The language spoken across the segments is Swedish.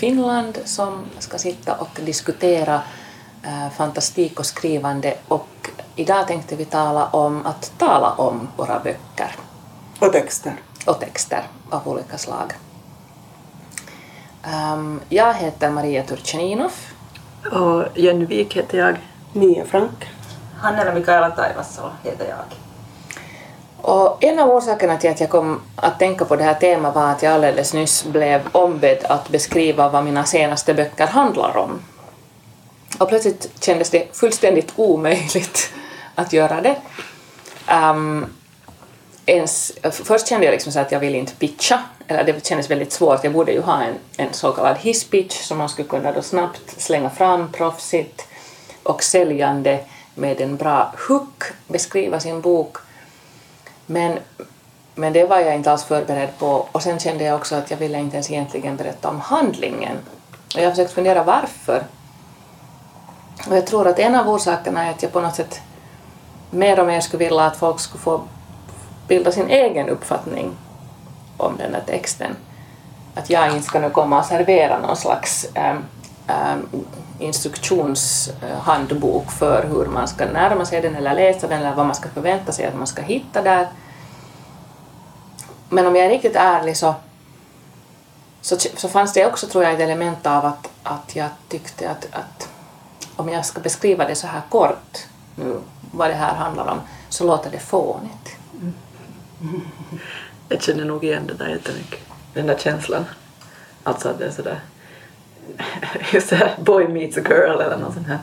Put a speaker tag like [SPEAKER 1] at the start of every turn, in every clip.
[SPEAKER 1] Finland som ska sitta och diskutera uh, fantastik och skrivande och idag tänkte vi tala om att tala om våra böcker
[SPEAKER 2] Och texter.
[SPEAKER 1] och texter av olika slag. Um, jag heter Maria Turchaninov
[SPEAKER 3] Och Jenny Wik heter jag.
[SPEAKER 2] Mia Frank.
[SPEAKER 4] Hannela Mikaela Taivassalo heter jag.
[SPEAKER 1] Och en av orsakerna till att jag kom att tänka på det här temat var att jag alldeles nyss blev ombedd att beskriva vad mina senaste böcker handlar om. Och plötsligt kändes det fullständigt omöjligt att göra det. Um, ens, först kände jag liksom så att jag ville inte pitcha, eller det kändes väldigt svårt. Jag borde ju ha en, en så kallad hisspitch som man skulle kunna då snabbt slänga fram proffsigt och säljande med en bra hook beskriva sin bok. Men, men det var jag inte alls förberedd på och sen kände jag också att jag ville inte ens egentligen berätta om handlingen. Och jag har försökt fundera varför. Och jag tror att en av orsakerna är att jag på något sätt mer och mer skulle vilja att folk skulle få bilda sin egen uppfattning om den här texten. Att jag inte ska nu komma och servera någon slags ähm, ähm, instruktionshandbok för hur man ska närma sig den eller läsa den eller vad man ska förvänta sig att man ska hitta där. Men om jag är riktigt ärlig så, så, så fanns det också tror jag ett element av att, att jag tyckte att, att om jag ska beskriva det så här kort nu, vad det här handlar om, så låter det fånigt.
[SPEAKER 3] Jag känner nog igen det där jättemycket. Den där känslan. Alltså att det är sådär... Just det här boy meets a girl eller något sånt här.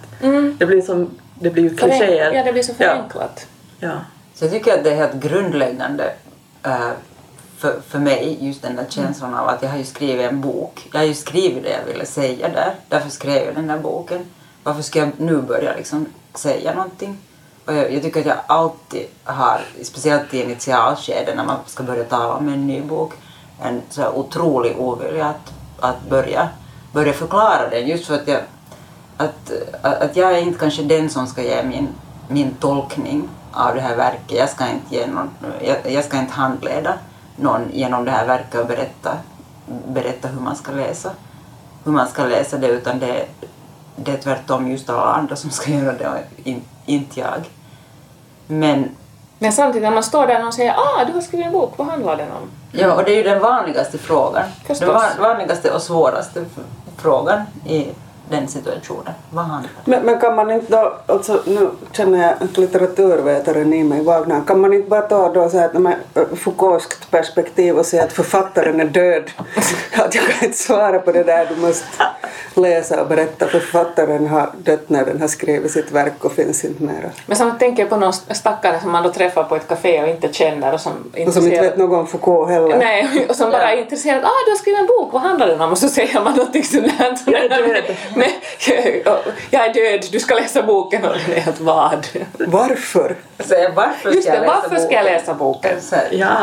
[SPEAKER 3] Det blir som... Det blir ju klichéer.
[SPEAKER 1] Ja, det blir så
[SPEAKER 3] Ja.
[SPEAKER 1] förenklat.
[SPEAKER 3] Ja.
[SPEAKER 4] Så jag tycker att det är helt grundläggande eh, för, för mig, just den där känslan av att jag har ju skrivit en bok. Jag har ju skrivit det jag ville säga där. Därför skrev jag den där boken. Varför ska jag nu börja liksom säga någonting? Och jag, jag tycker att jag alltid har, speciellt i initialskedet när man ska börja tala om en ny bok, en så här otrolig ovilja att, att börja, börja förklara den. Just för att jag, att, att jag är inte kanske den som ska ge min, min tolkning av det här verket. Jag ska inte, ge någon, jag, jag ska inte handleda någon genom det här verket och berätta, berätta hur man ska läsa hur man ska läsa det utan det, det är tvärtom just alla andra som ska göra det och in, inte jag. Men
[SPEAKER 1] Men samtidigt när man står där och säger ah, du har skrivit en bok, vad handlar den om?
[SPEAKER 4] ja, och det är ju den vanligaste frågan.
[SPEAKER 1] Förstås.
[SPEAKER 4] Den van, vanligaste och svåraste frågar frågan i den situationen. Vad handlar det
[SPEAKER 2] Men, men kan man inte då, alltså nu känner jag att litteraturvetaren i mig vaknar, kan man inte bara ta då så här, med Foucaultskt perspektiv och säga att författaren är död? Att jag kan inte svara på det där, du måste läsa och berätta för författaren har dött när den har skrivit sitt verk och finns inte mera.
[SPEAKER 1] Men samtidigt tänker jag på någon stackare som man då träffar på ett café och inte känner och som
[SPEAKER 2] Och som inte vet något om Foucault heller.
[SPEAKER 1] Nej, och som bara är intresserad. Ah, du har skrivit en bok, vad handlar den om? Och så säger man någonting sånt
[SPEAKER 3] Jag är död.
[SPEAKER 1] Du ska läsa boken. Och det är helt vad?
[SPEAKER 2] Varför?
[SPEAKER 4] Så varför
[SPEAKER 1] Just
[SPEAKER 4] ska
[SPEAKER 1] det,
[SPEAKER 4] jag läsa
[SPEAKER 1] varför ska jag
[SPEAKER 4] boken?
[SPEAKER 1] läsa boken?
[SPEAKER 4] Så,
[SPEAKER 3] Ja.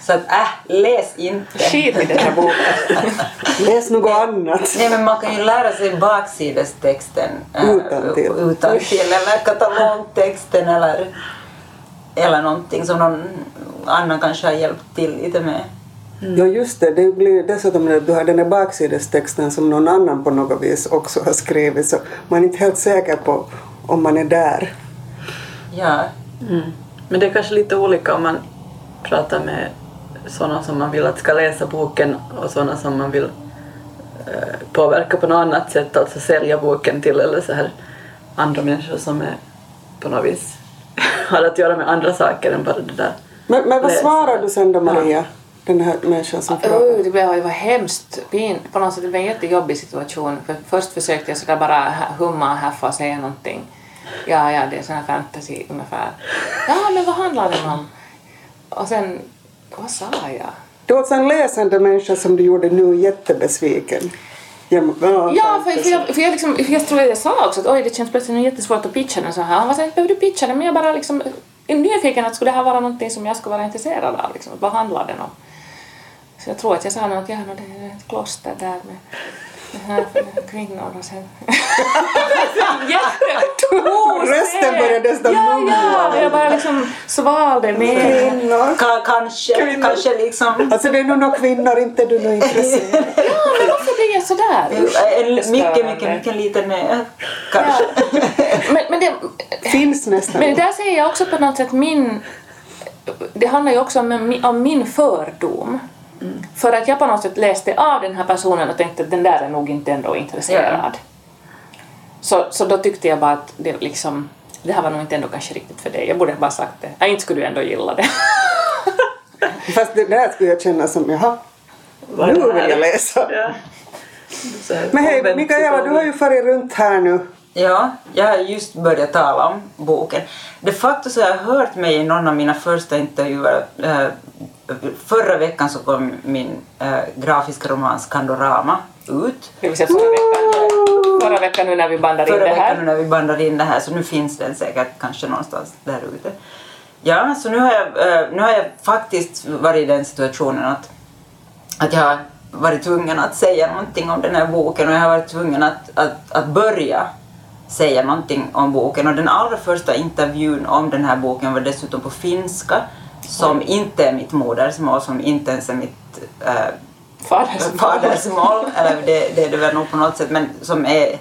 [SPEAKER 4] så att äh, läs inte.
[SPEAKER 1] Skit i den här boken.
[SPEAKER 2] Läs något annat.
[SPEAKER 4] Nej men man kan ju lära sig baksidestexten äh,
[SPEAKER 2] Utantill.
[SPEAKER 4] utantill eller katalogtexten eller, eller någonting som någon annan kanske har hjälpt till lite med.
[SPEAKER 2] Ja just det, det blir dessutom att du har den där baksidestexten som någon annan på något vis också har skrivit så man är inte helt säker på om man är där.
[SPEAKER 4] Ja,
[SPEAKER 3] Mm. Men det är kanske lite olika om man pratar med sådana som man vill att ska läsa boken och sådana som man vill eh, påverka på något annat sätt, alltså sälja boken till eller så här andra människor som är på något vis har att göra med andra saker än bara det där.
[SPEAKER 2] Men, men vad
[SPEAKER 3] Läsa.
[SPEAKER 2] svarar du sen då Maria? Den här människan som frågar.
[SPEAKER 1] Oh, det blev- det var hemskt pin. På något sätt det var en jättejobbig situation. För först försökte jag sådär bara humma och haffa och säga någonting. Ja, ja, det är sån här fantasy ungefär. Ja, men vad handlar den om? Och sen, vad sa jag?
[SPEAKER 2] Det var en läsande människa som du gjorde nu jättebesviken. Ja,
[SPEAKER 1] för, för, jag, för jag, liksom, för jag tror jag sa också att oj, det känns plötsligt jättesvårt att pitcha den så här. Han var så här, behöver du pitcha den? Men jag bara liksom är nyfiken att skulle det här vara någonting som jag skulle vara intresserad av? Liksom, vad handlar den om? Jag tror att jag sa nog att ja, no, det är ett kloster där med här kvinnor och sen...
[SPEAKER 2] Rösten började nästan
[SPEAKER 1] Ja,
[SPEAKER 2] mumla.
[SPEAKER 1] ja, jag bara liksom svalde med.
[SPEAKER 2] Kvinnor.
[SPEAKER 4] Ka- kanske,
[SPEAKER 2] Kvinnor.
[SPEAKER 4] kanske liksom...
[SPEAKER 2] Alltså det är nog några kvinnor, inte du nog intresserad.
[SPEAKER 1] Ja, men varför blir jag sådär?
[SPEAKER 4] En mycket, mycket, mycket liten ö, kanske.
[SPEAKER 1] Men, men det,
[SPEAKER 2] Finns nästan.
[SPEAKER 1] Men där ser jag också på något sätt min... Det handlar ju också om, om min fördom. För att jag på något sätt läste av den här personen och tänkte att den där är nog inte ändå intresserad. Så, så då tyckte jag bara att det liksom... Det här var nog inte ändå kanske riktigt för dig. Jag borde bara sagt det. Ja, inte skulle du ändå gilla det.
[SPEAKER 2] Fast det där skulle jag känna som, jaha, nu vill jag läsa.
[SPEAKER 3] Ja.
[SPEAKER 2] Men hej Mikaela, du har ju farit runt här nu.
[SPEAKER 4] Ja, jag har just börjat tala om boken. De facto så har jag hört mig i någon av mina första intervjuer. Eh, förra veckan så kom min eh, grafiska roman Skandorama ut.
[SPEAKER 1] Det vill säga förra veckan. Förra veckan nu när vi bandar in
[SPEAKER 4] Förra
[SPEAKER 1] det
[SPEAKER 4] veckan nu
[SPEAKER 1] här.
[SPEAKER 4] när vi bandade in det här så nu finns den säkert kanske någonstans där ute. Ja, så nu har jag, eh, nu har jag faktiskt varit i den situationen att, att jag har varit tvungen att säga någonting om den här boken och jag har varit tvungen att, att, att börja säga någonting om boken och den allra första intervjun om den här boken var dessutom på finska som inte är mitt modersmål, som inte ens är mitt eh,
[SPEAKER 1] Fadersmål.
[SPEAKER 4] fadersmål, eller det, det är det väl nog på något sätt, men som, är,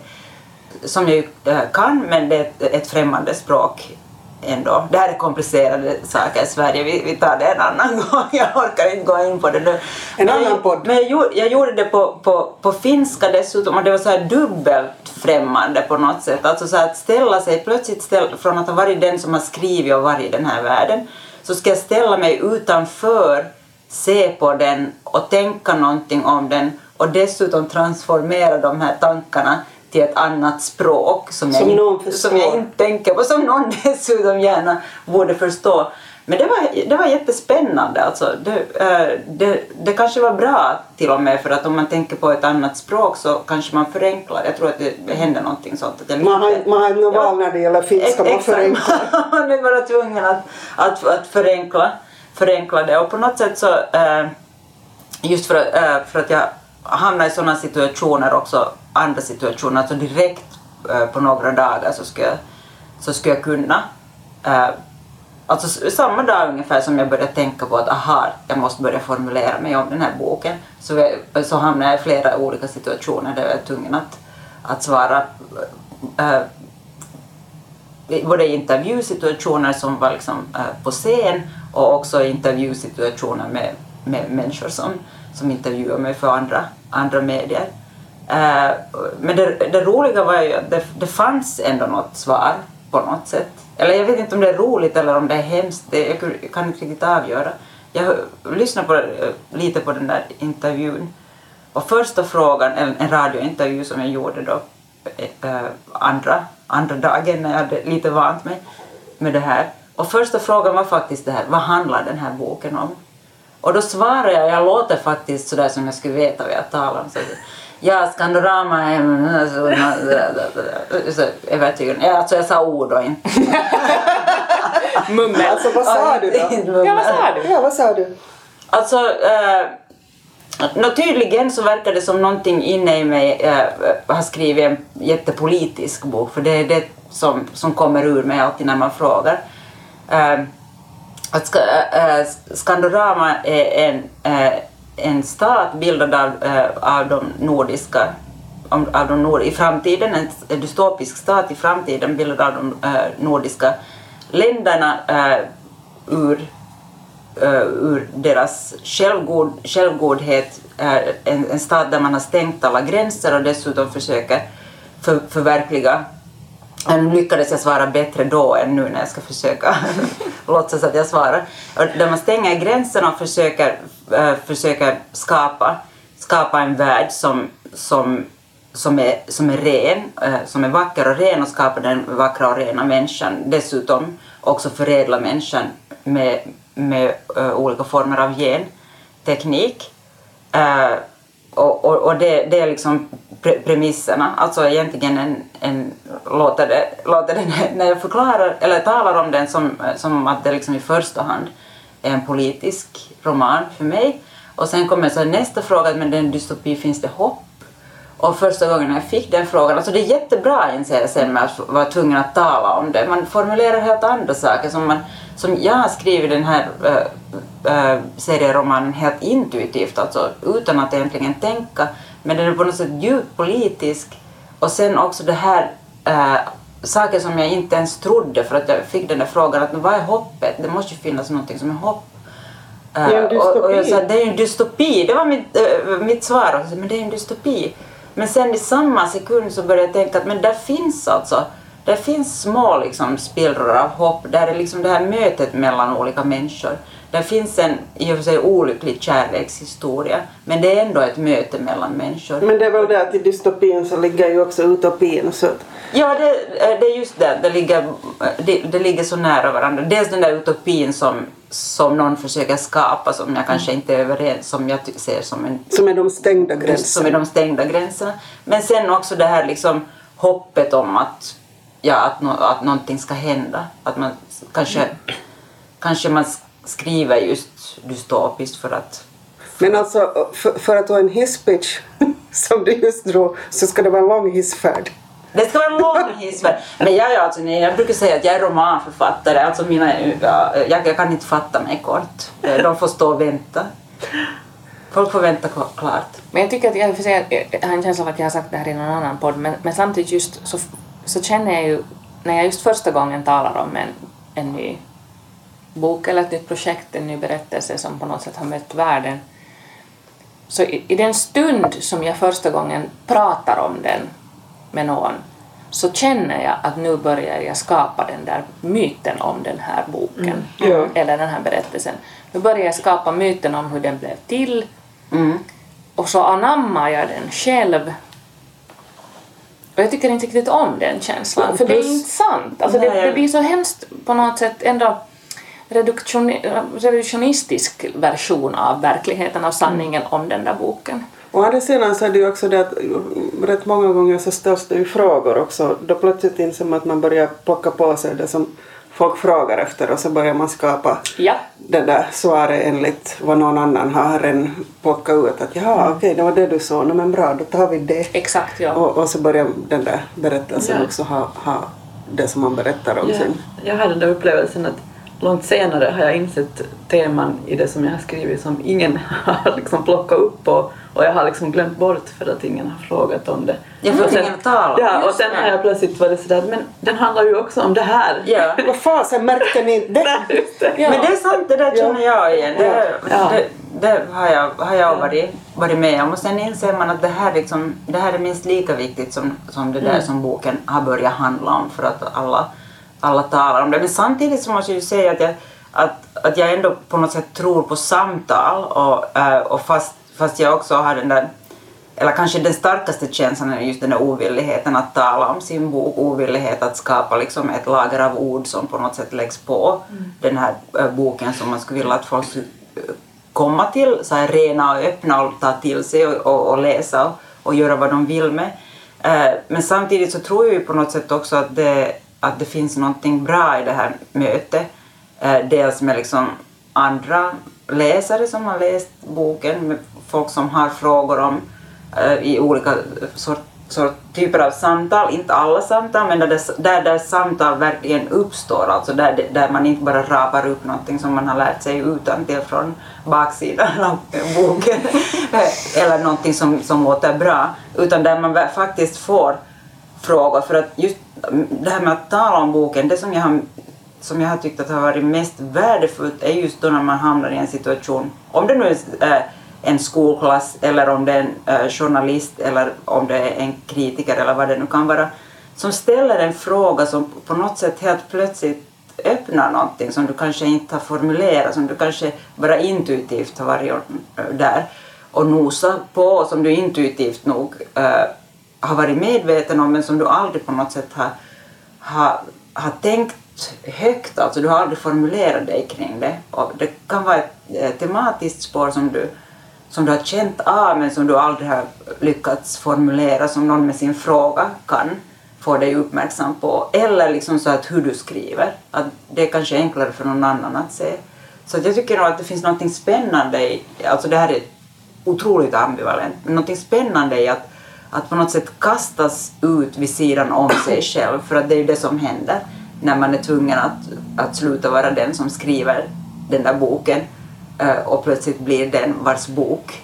[SPEAKER 4] som jag eh, kan, men det är ett, ett främmande språk ändå. Det här är komplicerade saker i Sverige, vi, vi tar det en annan gång, jag orkar inte gå in på det nu.
[SPEAKER 2] En annan podd.
[SPEAKER 4] Men jag, gjorde- jag gjorde det på, på, på finska dessutom och det var så här dubbelt främmande på något sätt. Alltså så att ställa sig, plötsligt ställ, från att ha varit den som har skrivit och varit i den här världen, så ska jag ställa mig utanför, se på den och tänka någonting om den och dessutom transformera de här tankarna till ett annat språk som,
[SPEAKER 2] Som
[SPEAKER 4] jag, som jag inte tänker på, som någon dessutom gärna borde förstå. Men det var, det var jättespännande. Alltså. Det, eh, det, det kanske var bra till och med för att om man tänker på ett annat språk så kanske man förenklar. Jag tror att det händer någonting sånt. Att
[SPEAKER 2] Man har, man har
[SPEAKER 4] Ja.
[SPEAKER 2] val när det gäller finska, man förenklar.
[SPEAKER 4] man är bara tvungen att, att, att förenkla, förenkla det. Och på något sätt så, eh, just för, eh, för att jag hamnar i sådana situationer också, andra situationer, alltså direkt på några dagar så ska jag, så ska jag kunna Alltså samma dag ungefär som jag började tänka på att aha, jag måste börja formulera mig om den här boken så, jag, så hamnade jag i flera olika situationer där jag var tvungen att, att svara äh, både intervjusituationer som var liksom, äh, på scen och också intervjusituationer med, med människor som, som intervjuar mig för andra, andra medier. Äh, men det, det roliga var ju att det, det fanns ändå något svar på något sätt. Eller jag vet inte om det är roligt eller om det är hemskt, det, jag kan inte riktigt avgöra. Jag lyssnade på, eh, lite på den där intervjun och första frågan, en, en radiointervju som jag gjorde då äh, andra, andra dagen när jag hade lite vant mig med det här. Och första frågan var faktiskt det här, vad handlar den här boken om? Och då svarade jag, jag låter faktiskt sådär som jag skulle veta vad jag talar om. Så, ja, Skandorama är så, så, övertygad. Ja, alltså jag sa ord och inte.
[SPEAKER 1] Mummel.
[SPEAKER 2] Alltså vad sa du då?
[SPEAKER 1] Ja, vad sa du?
[SPEAKER 2] Ja, vad sa du?
[SPEAKER 4] Alltså, eh, nå, tydligen så verkar det som någonting inne i mig eh, har skrivit en jättepolitisk bok, för det är det som, som kommer ur mig alltid när man frågar. Eh, att ska, eh, Skandorama är en, eh, en stat bildad av, eh, av de nordiska av de nord, i framtiden, en, dystopisk stat i framtiden bildad av de eh, nordiska länderna eh, ur ur deras självgod, självgodhet, en, en stat där man har stängt alla gränser och dessutom försöker för, förverkliga Nu lyckades jag svara bättre då än nu när jag ska försöka låtsas att jag svarar. Och Där man stänger gränserna och försöker, Eh, försöker skapa, skapa en värld som, som, som, är, som är ren, eh, som är vacker och ren och skapa den vackra och rena människan. Dessutom också förädla människan med, med eh, olika former av genteknik. Och och, och det, det är liksom pre premisserna. Alltså egentligen en, en låter det, låter det när jag förklarar eller talar om den som, som att det liksom i första hand är en politisk roman för mig. Och sen kommer så nästa fråga, men den dystopi, finns det hopp? Och första gången jag fick den frågan, alltså det är jättebra inser jag sen med att vara tvungen att tala om det. Man formulerar helt andra saker som man, som jag har skrivit den här äh, äh, serieromanen helt intuitivt, alltså utan att egentligen tänka. Men den är på något sätt djupt politisk och sen också det här äh, saker som jag inte ens trodde för att jag fick den där frågan att vad är hoppet? Det måste ju finnas någonting som är hopp.
[SPEAKER 2] Det är en
[SPEAKER 4] och, och jag
[SPEAKER 2] dystopi.
[SPEAKER 4] sa, det är ju en dystopi, det var mitt, äh, mitt svar. Så, men det är en dystopi. Men sen i samma sekund så började jag tänka att men där finns alltså, där finns små liksom spillror av hopp, där är liksom det här mötet mellan olika människor. Där finns en i och för sig olycklig kärlekshistoria, men det är ändå ett möte mellan människor.
[SPEAKER 2] Men det är väl det att i dystopin så ligger ju också utopin så att
[SPEAKER 4] Ja, det, det är just det. Det ligger, det, det ligger så nära varandra. Dels den där utopin som, som någon försöker skapa som jag kanske inte är överens som jag ser som, en,
[SPEAKER 2] som är de stängda
[SPEAKER 4] som är
[SPEAKER 2] gränserna.
[SPEAKER 4] de stängda gränserna. Men sen också det här liksom hoppet om att, ja, att, no, att någonting ska hända. Att man kanske, kanske man skriver just dystopiskt för att
[SPEAKER 2] Men alltså för, för att ha en hisspitch som du just drog så ska det vara en lång hissfärd.
[SPEAKER 4] Det ska vara en lång hissfärd. Men jag, är alltså, nej, jag brukar säga att jag är romanförfattare. Alltså mina, ja, jag, jag kan inte fatta mig kort. De får stå och vänta. Folk får vänta kl- klart.
[SPEAKER 1] Men jag tycker att jag, för sig, jag har en känsla av att jag har sagt det här i någon annan podd, men, men samtidigt just så, så känner jag ju, när jag just första gången talar om en, en ny bok eller ett nytt projekt, en ny berättelse som på något sätt har mött världen, så i, i den stund som jag första gången pratar om den med någon så känner jag att nu börjar jag skapa den där myten om den här boken
[SPEAKER 2] Ja.
[SPEAKER 1] eller den här berättelsen. Nu börjar jag skapa myten om hur den blev till
[SPEAKER 4] Mm.
[SPEAKER 1] och så anammar jag den själv. Och jag tycker inte riktigt om den känslan, för det är inte sant. Alltså det, det blir så hemskt på något sätt ändå reduktioni- revisionistisk version av verkligheten, av sanningen om den där boken.
[SPEAKER 2] Å andra sidan så är det ju också det att rätt många gånger så ställs det ju frågor också. Då plötsligt inser man att man börjar plocka på sig det som folk frågar efter och så börjar man skapa
[SPEAKER 1] Ja.
[SPEAKER 2] det där svaret enligt vad någon annan har redan plockat ut. Att jaha, okej, det var det du sa. No, men bra, då tar vi det.
[SPEAKER 1] Exakt, ja.
[SPEAKER 2] Och, och så börjar den där berättelsen
[SPEAKER 3] Ja.
[SPEAKER 2] också ha, ha det som man berättar om
[SPEAKER 3] Ja,
[SPEAKER 2] sen.
[SPEAKER 3] jag hade den där upplevelsen att långt senare har jag insett teman i det som jag har skrivit som ingen har liksom plockat upp och, och jag har liksom glömt bort för att ingen har frågat om det.
[SPEAKER 4] Jag får
[SPEAKER 3] Och sen-
[SPEAKER 4] ingen tala.
[SPEAKER 3] Ja, och sen har jag plötsligt varit sådär, men den handlar ju också om det här.
[SPEAKER 4] Ja.
[SPEAKER 2] Vad fasen märkte ni inte det.
[SPEAKER 1] Ja.
[SPEAKER 4] Men det är sant, det där känner jag igen. Det,
[SPEAKER 3] Ja.
[SPEAKER 4] det, det har jag, har jag varit, varit med om. Och sen inser man att det här, liksom, det här är minst lika viktigt som, som det där som boken har börjat handla om för att alla, alla talar om det. Men samtidigt så måste jag ju säga att jag, att, att jag ändå på något sätt tror på samtal och, eh, och fast, fast jag också har den där eller kanske den starkaste känslan är just den där ovilligheten att tala om sin bok, ovillighet att skapa liksom ett lager av ord som på något sätt läggs på den här äh, boken som man skulle vilja att folk skulle äh, komma till, så här rena och öppna och ta till sig och, och, och läsa och, och göra vad de vill med. Eh, men samtidigt så tror jag ju på något sätt också att det, att det finns någonting bra i det här mötet. Eh, dels med liksom andra läsare som har läst boken, med folk som har frågor om eh, i olika sort, sort, typer av samtal, inte alla samtal, men där, det, där, där samtal verkligen uppstår, alltså där, där man inte bara rapar upp någonting som man har lärt sig utan till från baksidan av boken, eh, eller någonting som, som låter bra, utan där man faktiskt får frågor, för att just det här med att tala om boken, det som jag har som jag har tyckt att har varit mest värdefullt är just då när man hamnar i en situation, om det nu är eh, en skolklass eller om det är en eh, journalist eller om det är en kritiker eller vad det nu kan vara, som ställer en fråga som på något sätt helt plötsligt öppnar någonting som du kanske inte har formulerat, som du kanske bara intuitivt har varit eh, där och nosat på, som du intuitivt nog äh, har varit medveten om men som du aldrig på något sätt har, har, har tänkt högt, alltså du har aldrig formulerat dig kring det. Och det kan vara ett eh, tematiskt spår som du som du har känt av men som du aldrig har lyckats formulera som någon med sin fråga kan få dig uppmärksam på. Eller liksom så att hur du skriver. Att det är kanske enklare för någon annan att se. Så att jag tycker nog att det finns något spännande i, alltså det här är otroligt ambivalent, men något spännande i att, att på något sätt kastas ut vid sidan om sig själv för att det är ju det som händer när man är tvungen att, att sluta vara den som skriver den där boken eh, och plötsligt blir den vars bok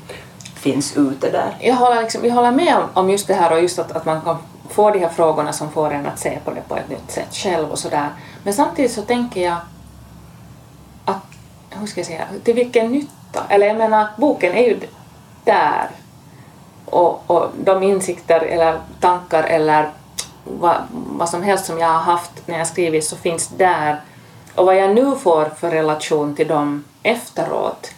[SPEAKER 4] finns ute där.
[SPEAKER 1] Jag håller, liksom, jag håller med om, om just det här och just att, att man kan få de här frågorna som får en att se på det på ett nytt sätt själv och sådär. Men samtidigt så tänker jag att, hur ska jag säga, till vilken nytta? Eller jag menar, boken är ju där och, och de insikter eller tankar eller vad, vad som helst som jag har haft när jag skrivit så finns där och vad jag nu får för relation till dem efteråt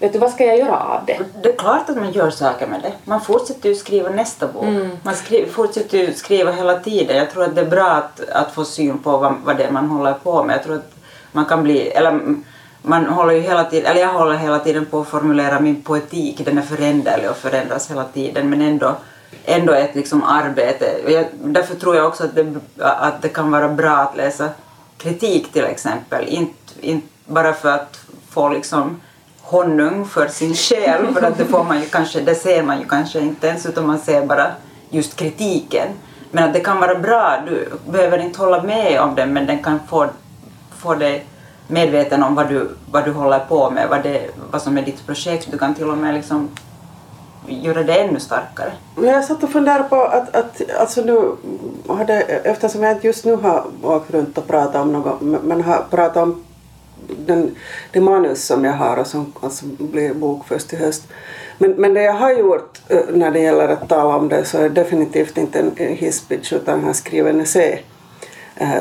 [SPEAKER 1] Vet du, vad ska jag göra av det?
[SPEAKER 4] Det är klart att man gör saker med det. Man fortsätter ju skriva nästa bok.
[SPEAKER 1] Mm.
[SPEAKER 4] Man skriver, fortsätter ju skriva hela tiden. Jag tror att det är bra att, att få syn på vad, vad det är man håller på med. Jag tror att man kan bli, eller man håller ju hela tiden, eller jag håller hela tiden på att formulera min poetik. Den är föränderlig och förändras hela tiden men ändå ändå ett liksom arbete. Jag, därför tror jag också att det, att det kan vara bra att läsa kritik till exempel. Inte, inte bara för att få liksom honung för sin själ, för att det, får man ju kanske, det ser man ju kanske inte ens utan man ser bara just kritiken. Men att det kan vara bra, du behöver inte hålla med om den men den kan få, få dig medveten om vad du, vad du håller på med, vad, det, vad som är ditt projekt. Du kan till och med liksom göra det ännu starkare.
[SPEAKER 2] Jag satt och funderade på att, att alltså nu hade, eftersom jag inte just nu har åkt runt och pratat om något, men har pratat om den, det manus som jag har och som alltså blir bok först i höst. Men, men det jag har gjort eh, när det gäller att tala om det så är det definitivt inte en hisspitch utan jag har skrivit en essä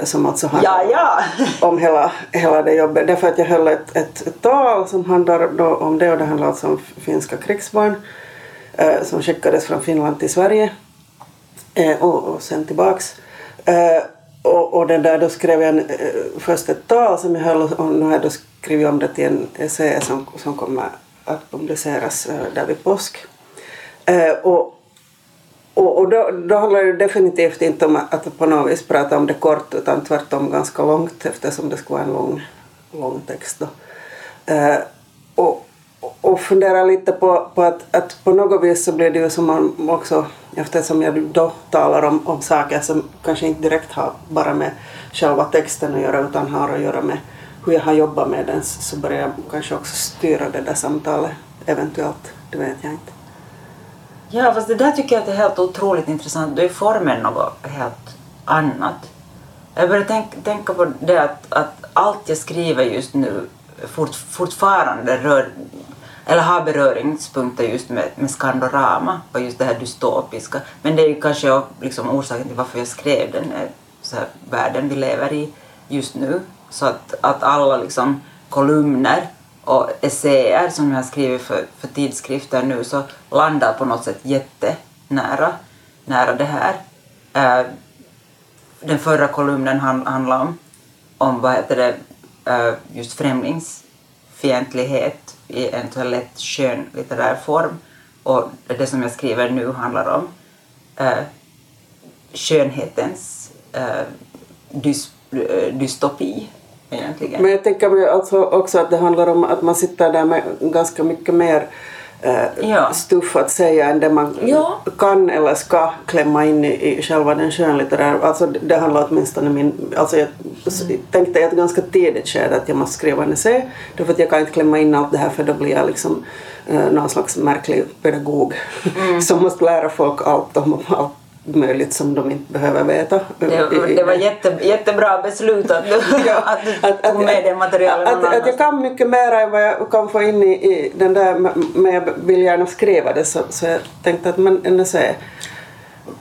[SPEAKER 2] som alltså handlar
[SPEAKER 4] ja, ja.
[SPEAKER 2] om hela, hela det jobbet. Därför att jag höll ett, ett, ett tal som handlar om det och det handlar alltså om finska krigsbarn eh, som skickades från Finland till Sverige och, och sen tillbaks. Och, och den där, då skrev jag en, eh, först ett tal som jag höll och nu har jag då skrivit om det till en essä som, som kommer att publiceras eh, där vid påsk. Eh, och och, och då, då handlar det definitivt inte om att på något vis prata om det kort utan tvärtom ganska långt eftersom det ska vara en lång, lång text. Då. Eh, och, och fundera lite på, på att, att på något vis så blir det ju som man också, eftersom jag då talar om, om saker som kanske inte direkt har bara med själva texten att göra utan har att göra med hur jag har jobbat med den så börjar jag kanske också styra det där samtalet eventuellt, det vet jag inte.
[SPEAKER 4] Ja, fast det där tycker jag är helt otroligt intressant. Då är formen något helt annat. Jag börjar tänk, tänka på det att, att allt jag skriver just nu fort, fortfarande rör eller har beröringspunkter just med, med Skandorama och just det här dystopiska. Men det är kanske liksom orsaken till varför jag skrev den här, så här världen vi lever i just nu. Så att, att alla liksom kolumner och essäer som jag har skrivit för, för tidskrifter nu så landar på något sätt jättenära nära det här. Eh, den förra kolumnen handlade om, om vad heter det, eh, just främlingsfientlighet i en så lätt skön litterär form. Och det som jag skriver nu handlar om uh, skönhetens dystopi egentligen.
[SPEAKER 2] Men jag tänker mig alltså också att det handlar om att man sitter där med ganska mycket mer eh, ja. stuff att säga än det man ja. kan eller ska klämma in i, i själva den skönlitterära. Alltså det handlar åtminstone min... Alltså jag mm. tänkte i ett ganska tidigt skede att jag måste skriva en essä därför att jag kan inte klämma in allt det här för då blir jag liksom eh, någon slags märklig pedagog mm. som måste lära folk allt om allt möjligt som de inte behöver veta.
[SPEAKER 4] Det, det var jätte, jättebra beslut att du, att du tog med det materialet
[SPEAKER 2] att, att, att jag kan mycket mer än vad jag kan få in i, i den där, men jag vill gärna skriva det så, så jag tänkte att men en essä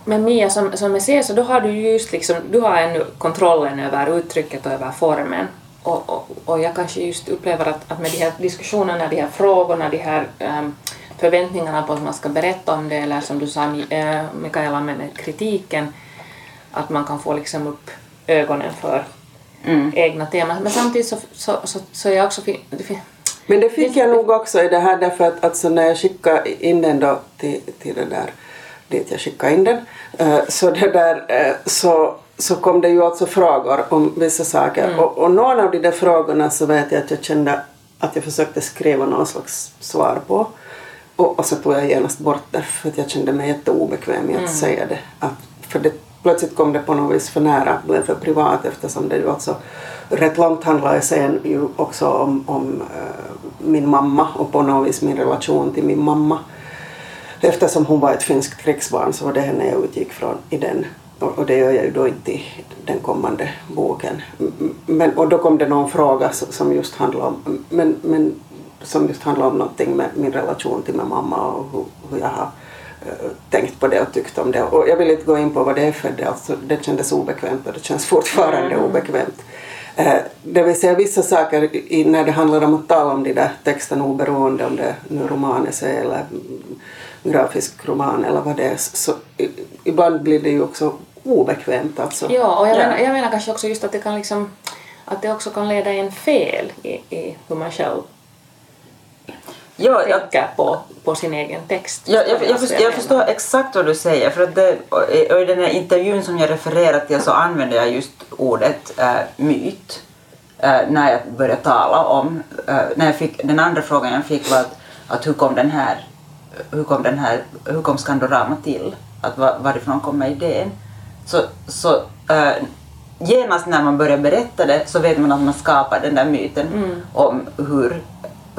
[SPEAKER 1] men Mia, som, som jag ser så då har du just liksom, du har ännu kontrollen över uttrycket och över formen. Och, och, och jag kanske just upplever att, att med de här diskussionerna, de här frågorna, de här um, förväntningarna på att man ska berätta om det eller som du sa äh, Mikaela med kritiken att man kan få liksom upp ögonen för mm. egna teman. Men samtidigt så, så, så, så är jag också
[SPEAKER 2] Men det fick jag nog också i det här därför att alltså när jag skickade in den då till, till det där dit jag skickade in den eh, så det där eh, så så kom det ju alltså frågor om vissa saker
[SPEAKER 1] Mm.
[SPEAKER 2] och, och någon av de där frågorna så vet jag att jag kände att jag försökte skriva någon slags svar på och, och så tog jag genast bort det för att jag kände mig jätteobekväm i att säga det. Att, för det, plötsligt kom det på något vis för nära, blev för privat eftersom det ju alltså rätt långt handlar sen ju också om, om eh, min mamma och på något vis min relation till min mamma. Eftersom hon var ett finskt krigsbarn så var det henne jag utgick från i den. Och det gör jag ju då inte i den kommande boken. Men, och då kom det någon fråga som som just handlade om, men, men, som just handlade om någonting med min relation till min mamma och hur, hur jag har eh, tänkt på det och tyckt om det. Och jag vill inte gå in på vad det är för det, alltså, det kändes obekvämt och det känns fortfarande obekvämt. Eh, Det vill säga vissa saker när det handlar om att tala om de där texterna oberoende om det nu romanes är eller mm, grafisk roman eller vad det är så ibland blir det ju också obekvämt alltså.
[SPEAKER 1] Ja, och jag,
[SPEAKER 4] Ja.
[SPEAKER 1] Menar, jag menar kanske också just att det kan liksom att det också kan leda en fel i, i hur man själv
[SPEAKER 4] Ja, jag,
[SPEAKER 1] tänker på, på sin egen text.
[SPEAKER 4] Ja, jag, jag,
[SPEAKER 1] Alltså,
[SPEAKER 4] förstår, jag förstår exakt vad du säger. För att det, och i- den här intervjun som jag refererar till så använde jag just ordet äh, myt äh, när jag började tala om... Äh, när jag fick, den andra frågan jag fick var att, att hur kom den här... Hur kom, den här, hur kom Skandorama till? Att var, varifrån kommer idén? Så, så genast när man börjar berätta det så vet man att man skapar den där myten om hur,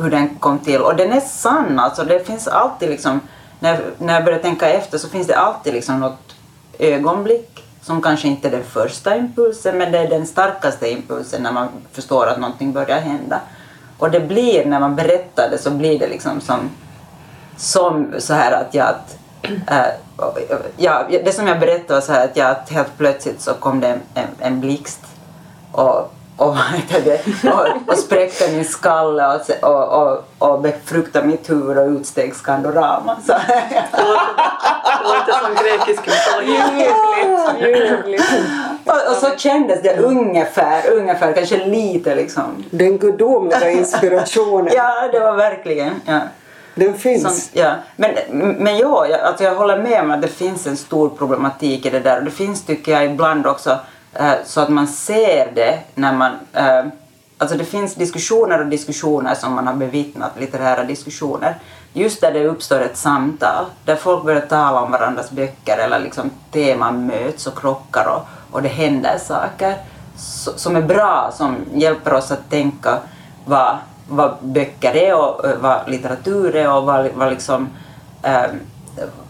[SPEAKER 4] hur den kom till. Och den är sann alltså. Det finns alltid liksom, när, jag- när jag börjar tänka efter så finns det alltid liksom något ögonblick som kanske inte är den första impulsen men det är den starkaste impulsen när man förstår att någonting börjar hända. Och det blir, när man berättar det så blir det liksom som, som så här att jag att, äh, ja, det som jag berättade var så här att jag att helt plötsligt så kom det en, en, en blixt och, och, och, och spräckte min skalle och, och, och, och befruktade mitt huvud och utsteg Skandorama. Så,
[SPEAKER 3] Det låter, som grekisk mytologi.
[SPEAKER 1] Ljuvligt.
[SPEAKER 4] och, och så kändes det ungefär, ungefär kanske lite liksom.
[SPEAKER 2] Den gudomliga inspirationen,
[SPEAKER 4] Ja, det var verkligen. Ja.
[SPEAKER 2] den finns.
[SPEAKER 4] Som, ja. Men, men ja, jag, alltså jag håller med om att det finns en stor problematik i det där. Och det finns, tycker jag, ibland också Eh, så att man ser det när man... Eh, alltså det finns diskussioner och diskussioner som man har bevittnat, litterära diskussioner. Just där det uppstår ett samtal, där folk börjar tala om varandras böcker eller liksom teman möts och krockar och, och det händer saker som är bra, som hjälper oss att tänka vad, vad böcker är och eh, vad litteratur är och vad, vad, liksom, eh,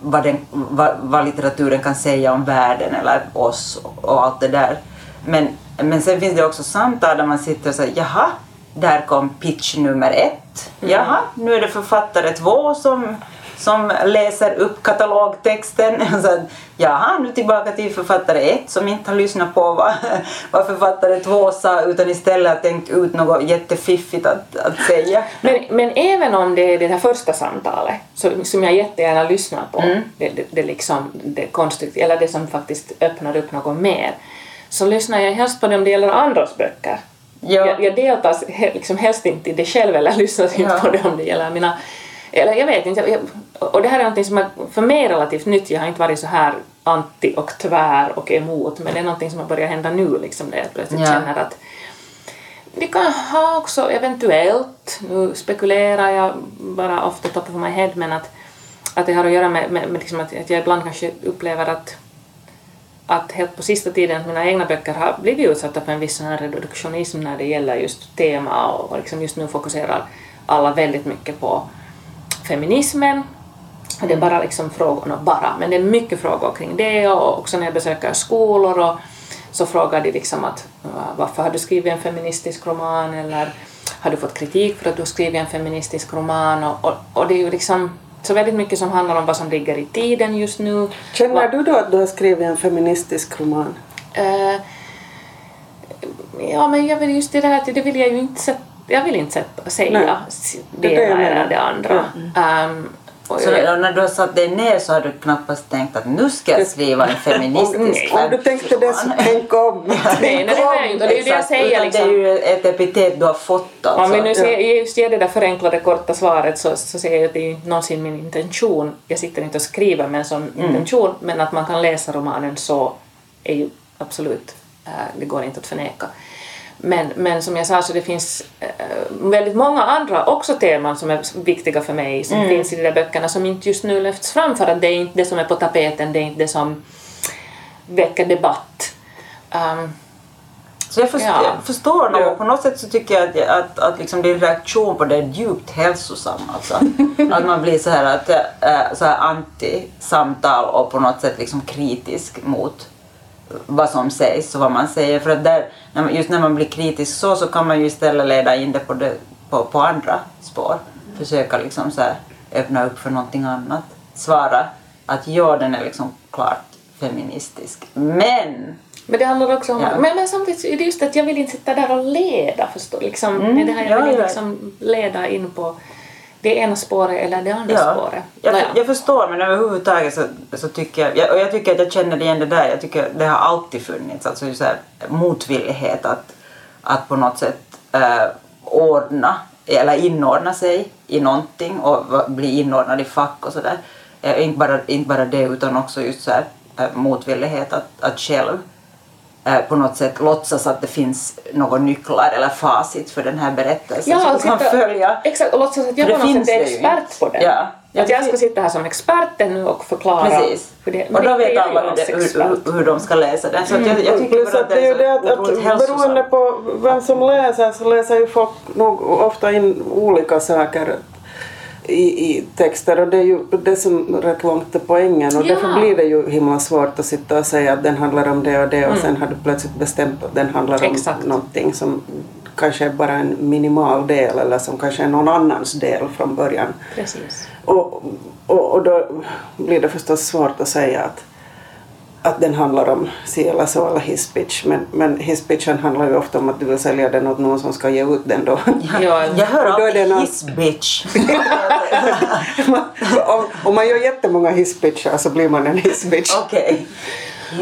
[SPEAKER 4] vad, den, vad, vad litteraturen kan säga om världen eller oss och allt det där. Men, men sen finns det också samtal där man sitter och säger jaha, där kom pitch nummer ett. Jaha, nu är det författare två som, som läser upp katalogtexten. Så att, jaha, nu tillbaka till författare ett som inte har lyssnat på vad, vad författare två sa utan istället har tänkt ut något jättefiffigt att, att säga.
[SPEAKER 1] Men, men även om det är det här första samtalet som, som jag jättegärna lyssnar på, det, det, det, liksom, det konstruktiva, eller det som faktiskt öppnar upp något mer, så lyssnar jag helst på det om det gäller andras böcker.
[SPEAKER 4] Ja.
[SPEAKER 1] Jag, jag deltar liksom helst inte i det själv eller lyssnar inte
[SPEAKER 4] Ja.
[SPEAKER 1] på det om det gäller mina... Eller jag vet inte, och det här är någonting som är för mig relativt nytt, jag har inte varit så här anti och tvär och emot, men det är någonting som har börjat hända nu liksom, där jag plötsligt
[SPEAKER 4] Ja.
[SPEAKER 1] känner att det kan ha också eventuellt, nu spekulerar jag bara off the top of my head, men att, att det har att göra med, med, med liksom att, att jag ibland kanske upplever att att helt på sista tiden att mina egna böcker har blivit utsatta för en viss sån här reduktionism när det gäller just tema och, och liksom just nu fokuserar alla väldigt mycket på feminismen. Och det är bara liksom frågor, bara, men det är mycket frågor kring det och också när jag besöker skolor och så frågar de liksom att "Va- varför har du skrivit en feministisk roman eller har du fått kritik för att du har skrivit en feministisk roman och, och, och det är ju liksom så väldigt mycket som handlar om vad som ligger i tiden just nu.
[SPEAKER 2] Känner du då att du har skrivit en feministisk roman?
[SPEAKER 1] Eh, ja, men jag vill just det här, det vill jag ju inte sätta, jag vill inte sätta, säga
[SPEAKER 2] Nej, det
[SPEAKER 1] ena eller det andra. Ehm, Och
[SPEAKER 4] Så
[SPEAKER 1] jag-
[SPEAKER 4] när du har satt dig ner så har du knappast tänkt att nu ska jag skriva en feministisk
[SPEAKER 2] Om du tänkte det så tänk om.
[SPEAKER 1] Nej, nej, det har jag inte. Och det är ju det jag säger. Liksom.
[SPEAKER 4] Det är ju ett epitet du har fått alltså.
[SPEAKER 1] Om vi nu ser, just ger det där förenklade korta svaret så, så säger jag att det är någonsin min intention. Jag sitter inte och skriver med en sån intention, men att man kan läsa romanen så är ju absolut, äh, det går inte att förneka. Men, men som jag sa så det finns äh, väldigt många andra också teman som är viktiga för mig som finns i de där böckerna som inte just nu lyfts fram för att det är inte det som är på tapeten, det är inte det som väcker debatt. Um,
[SPEAKER 4] Så jag, först,
[SPEAKER 1] Ja.
[SPEAKER 4] jag förstår nog. På något sätt så tycker jag att, att, att liksom din reaktion på det är djupt hälsosam. Alltså. att man blir så här, att, äh, så här anti-samtal och på något sätt liksom kritisk mot vad som sägs och vad man säger. För att där, just när man blir kritisk så, så kan man ju istället leda in det på, det, på, på andra spår. Försöka liksom så här, öppna upp för någonting annat. Svara att ja, den är liksom klart feministisk. Men
[SPEAKER 1] Men det handlar också om...
[SPEAKER 4] Ja.
[SPEAKER 1] Men, men samtidigt är det just att jag vill inte sitta där och leda, förstå, liksom,
[SPEAKER 4] Mm,
[SPEAKER 1] det är det här jag
[SPEAKER 4] ja,
[SPEAKER 1] vill
[SPEAKER 4] ja.
[SPEAKER 1] liksom leda in på det ena spåret eller det andra
[SPEAKER 4] Ja,
[SPEAKER 1] spåret.
[SPEAKER 4] jag,
[SPEAKER 1] Nåja.
[SPEAKER 4] jag förstår men överhuvudtaget så, så tycker jag, jag, och jag tycker att jag känner igen det där, jag tycker det har alltid funnits, alltså just så här, motvillighet att, att på något sätt eh, ordna eller inordna sig i någonting och bli inordnad i fack och sådär. Eh, inte, bara, inte bara det utan också just så här, eh, motvillighet att, att själv på något sätt låtsas att det finns några nycklar eller facit för den här berättelsen
[SPEAKER 1] Ja,
[SPEAKER 4] som
[SPEAKER 1] att
[SPEAKER 4] du kan
[SPEAKER 1] sitta-
[SPEAKER 4] följa.
[SPEAKER 1] Exakt, och låtsas att jag på
[SPEAKER 4] det
[SPEAKER 1] något
[SPEAKER 4] finns
[SPEAKER 1] sätt är expert på det.
[SPEAKER 4] Ja. Ja,
[SPEAKER 1] att jag ska sitta här som experten nu och förklara.
[SPEAKER 4] Precis.
[SPEAKER 1] För det,
[SPEAKER 4] och då vet alla hur, det, hur, hur, hur de ska läsa den. Så att jag, jag tycker
[SPEAKER 2] Plus
[SPEAKER 4] bara
[SPEAKER 2] att det är ju det att, att beroende på vem som läser så läser ju folk nog ofta in olika saker i, i texter och det är ju det som rätt långt är poängen och
[SPEAKER 1] Ja.
[SPEAKER 2] därför blir det ju himla svårt att sitta och säga att den handlar om det och det och sen har du plötsligt bestämt att den handlar om
[SPEAKER 1] Exakt.
[SPEAKER 2] någonting som kanske är bara en minimal del eller som kanske är någon annans del från början.
[SPEAKER 1] Precis.
[SPEAKER 2] Och, och, och då blir det förstås svårt att säga att, att den handlar om si eller så eller hisspitch. Men, men hisspitchen handlar ju ofta om att du vill sälja den åt någon som ska ge ut den då.
[SPEAKER 1] Ja,
[SPEAKER 4] Jag hör
[SPEAKER 2] Och då är det
[SPEAKER 4] alltid
[SPEAKER 2] någon-
[SPEAKER 4] his bitch.
[SPEAKER 2] om, om man gör jättemånga hisspitchar så blir man en hissbitch.
[SPEAKER 4] Okej.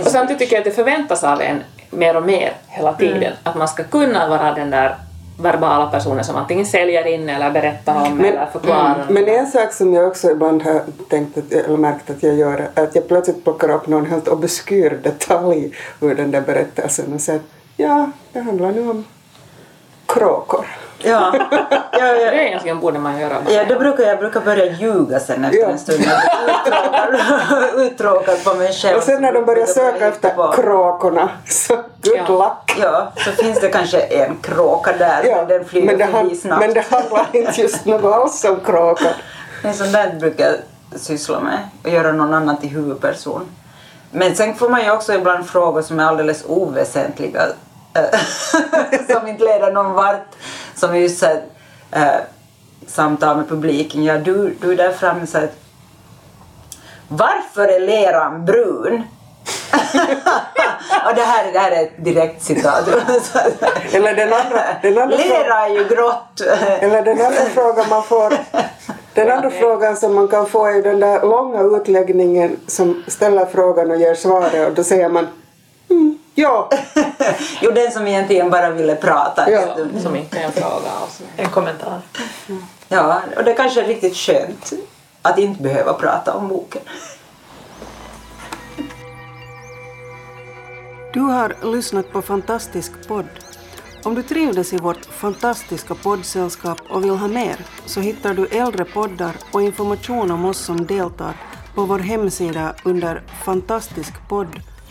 [SPEAKER 1] Och samtidigt tycker jag att det förväntas av en mer och mer hela tiden.
[SPEAKER 2] Mm.
[SPEAKER 1] Att man ska kunna vara den där verbala personen som antingen säljer in eller berättar om eller förklarar.
[SPEAKER 2] Mm. Men en sak som jag också ibland har tänkt att, eller märkt att jag gör är att jag plötsligt plockar upp någon helt obskyr detalj ur den där berättelsen och säger ja, det handlar nu om kråkor.
[SPEAKER 4] Ja. Ja, ja.
[SPEAKER 1] Det egentligen borde man göra.
[SPEAKER 4] Ja, då brukar jag brukar börja ljuga sen efter
[SPEAKER 2] Ja.
[SPEAKER 4] en stund. Jag uttråkad, uttråkad på mig själv.
[SPEAKER 2] Och sen när de börjar
[SPEAKER 4] jag
[SPEAKER 2] söka efter
[SPEAKER 4] på.
[SPEAKER 2] kråkorna så good
[SPEAKER 1] Ja.
[SPEAKER 2] luck.
[SPEAKER 4] Ja, så finns det kanske en kråka där,
[SPEAKER 2] Ja,
[SPEAKER 4] men den flyger
[SPEAKER 2] men, det
[SPEAKER 4] förbi snabbt.
[SPEAKER 2] men det handlar inte just något alls om kråkor.
[SPEAKER 4] Men sånt där brukar jag syssla med och göra någon annan till huvudperson. Men sen får man ju också ibland frågor som är alldeles oväsentliga som inte leder någon vart. Som är just här, eh, samtal med publiken. Ja, du, du är där framme så här, Varför är leran brun? och det här, det här är ett direkt citat.
[SPEAKER 2] Eller den andra, den andra,
[SPEAKER 4] Lera är ju grått.
[SPEAKER 2] eller den andra frågan man får den andra frågan som man kan få är den där långa utläggningen som ställer frågan och ger svaret och då säger man ja.
[SPEAKER 4] jo, den som egentligen bara ville prata.
[SPEAKER 2] Ja.
[SPEAKER 1] Som inte är en fråga alls.
[SPEAKER 3] En kommentar.
[SPEAKER 4] Ja, och det kanske är riktigt skönt att inte behöva prata om boken.
[SPEAKER 2] Du har lyssnat på Fantastisk podd. Om du trivdes i vårt fantastiska poddsällskap och vill ha mer så hittar du äldre poddar och information om oss som deltar på vår hemsida under fantastiskpodd.se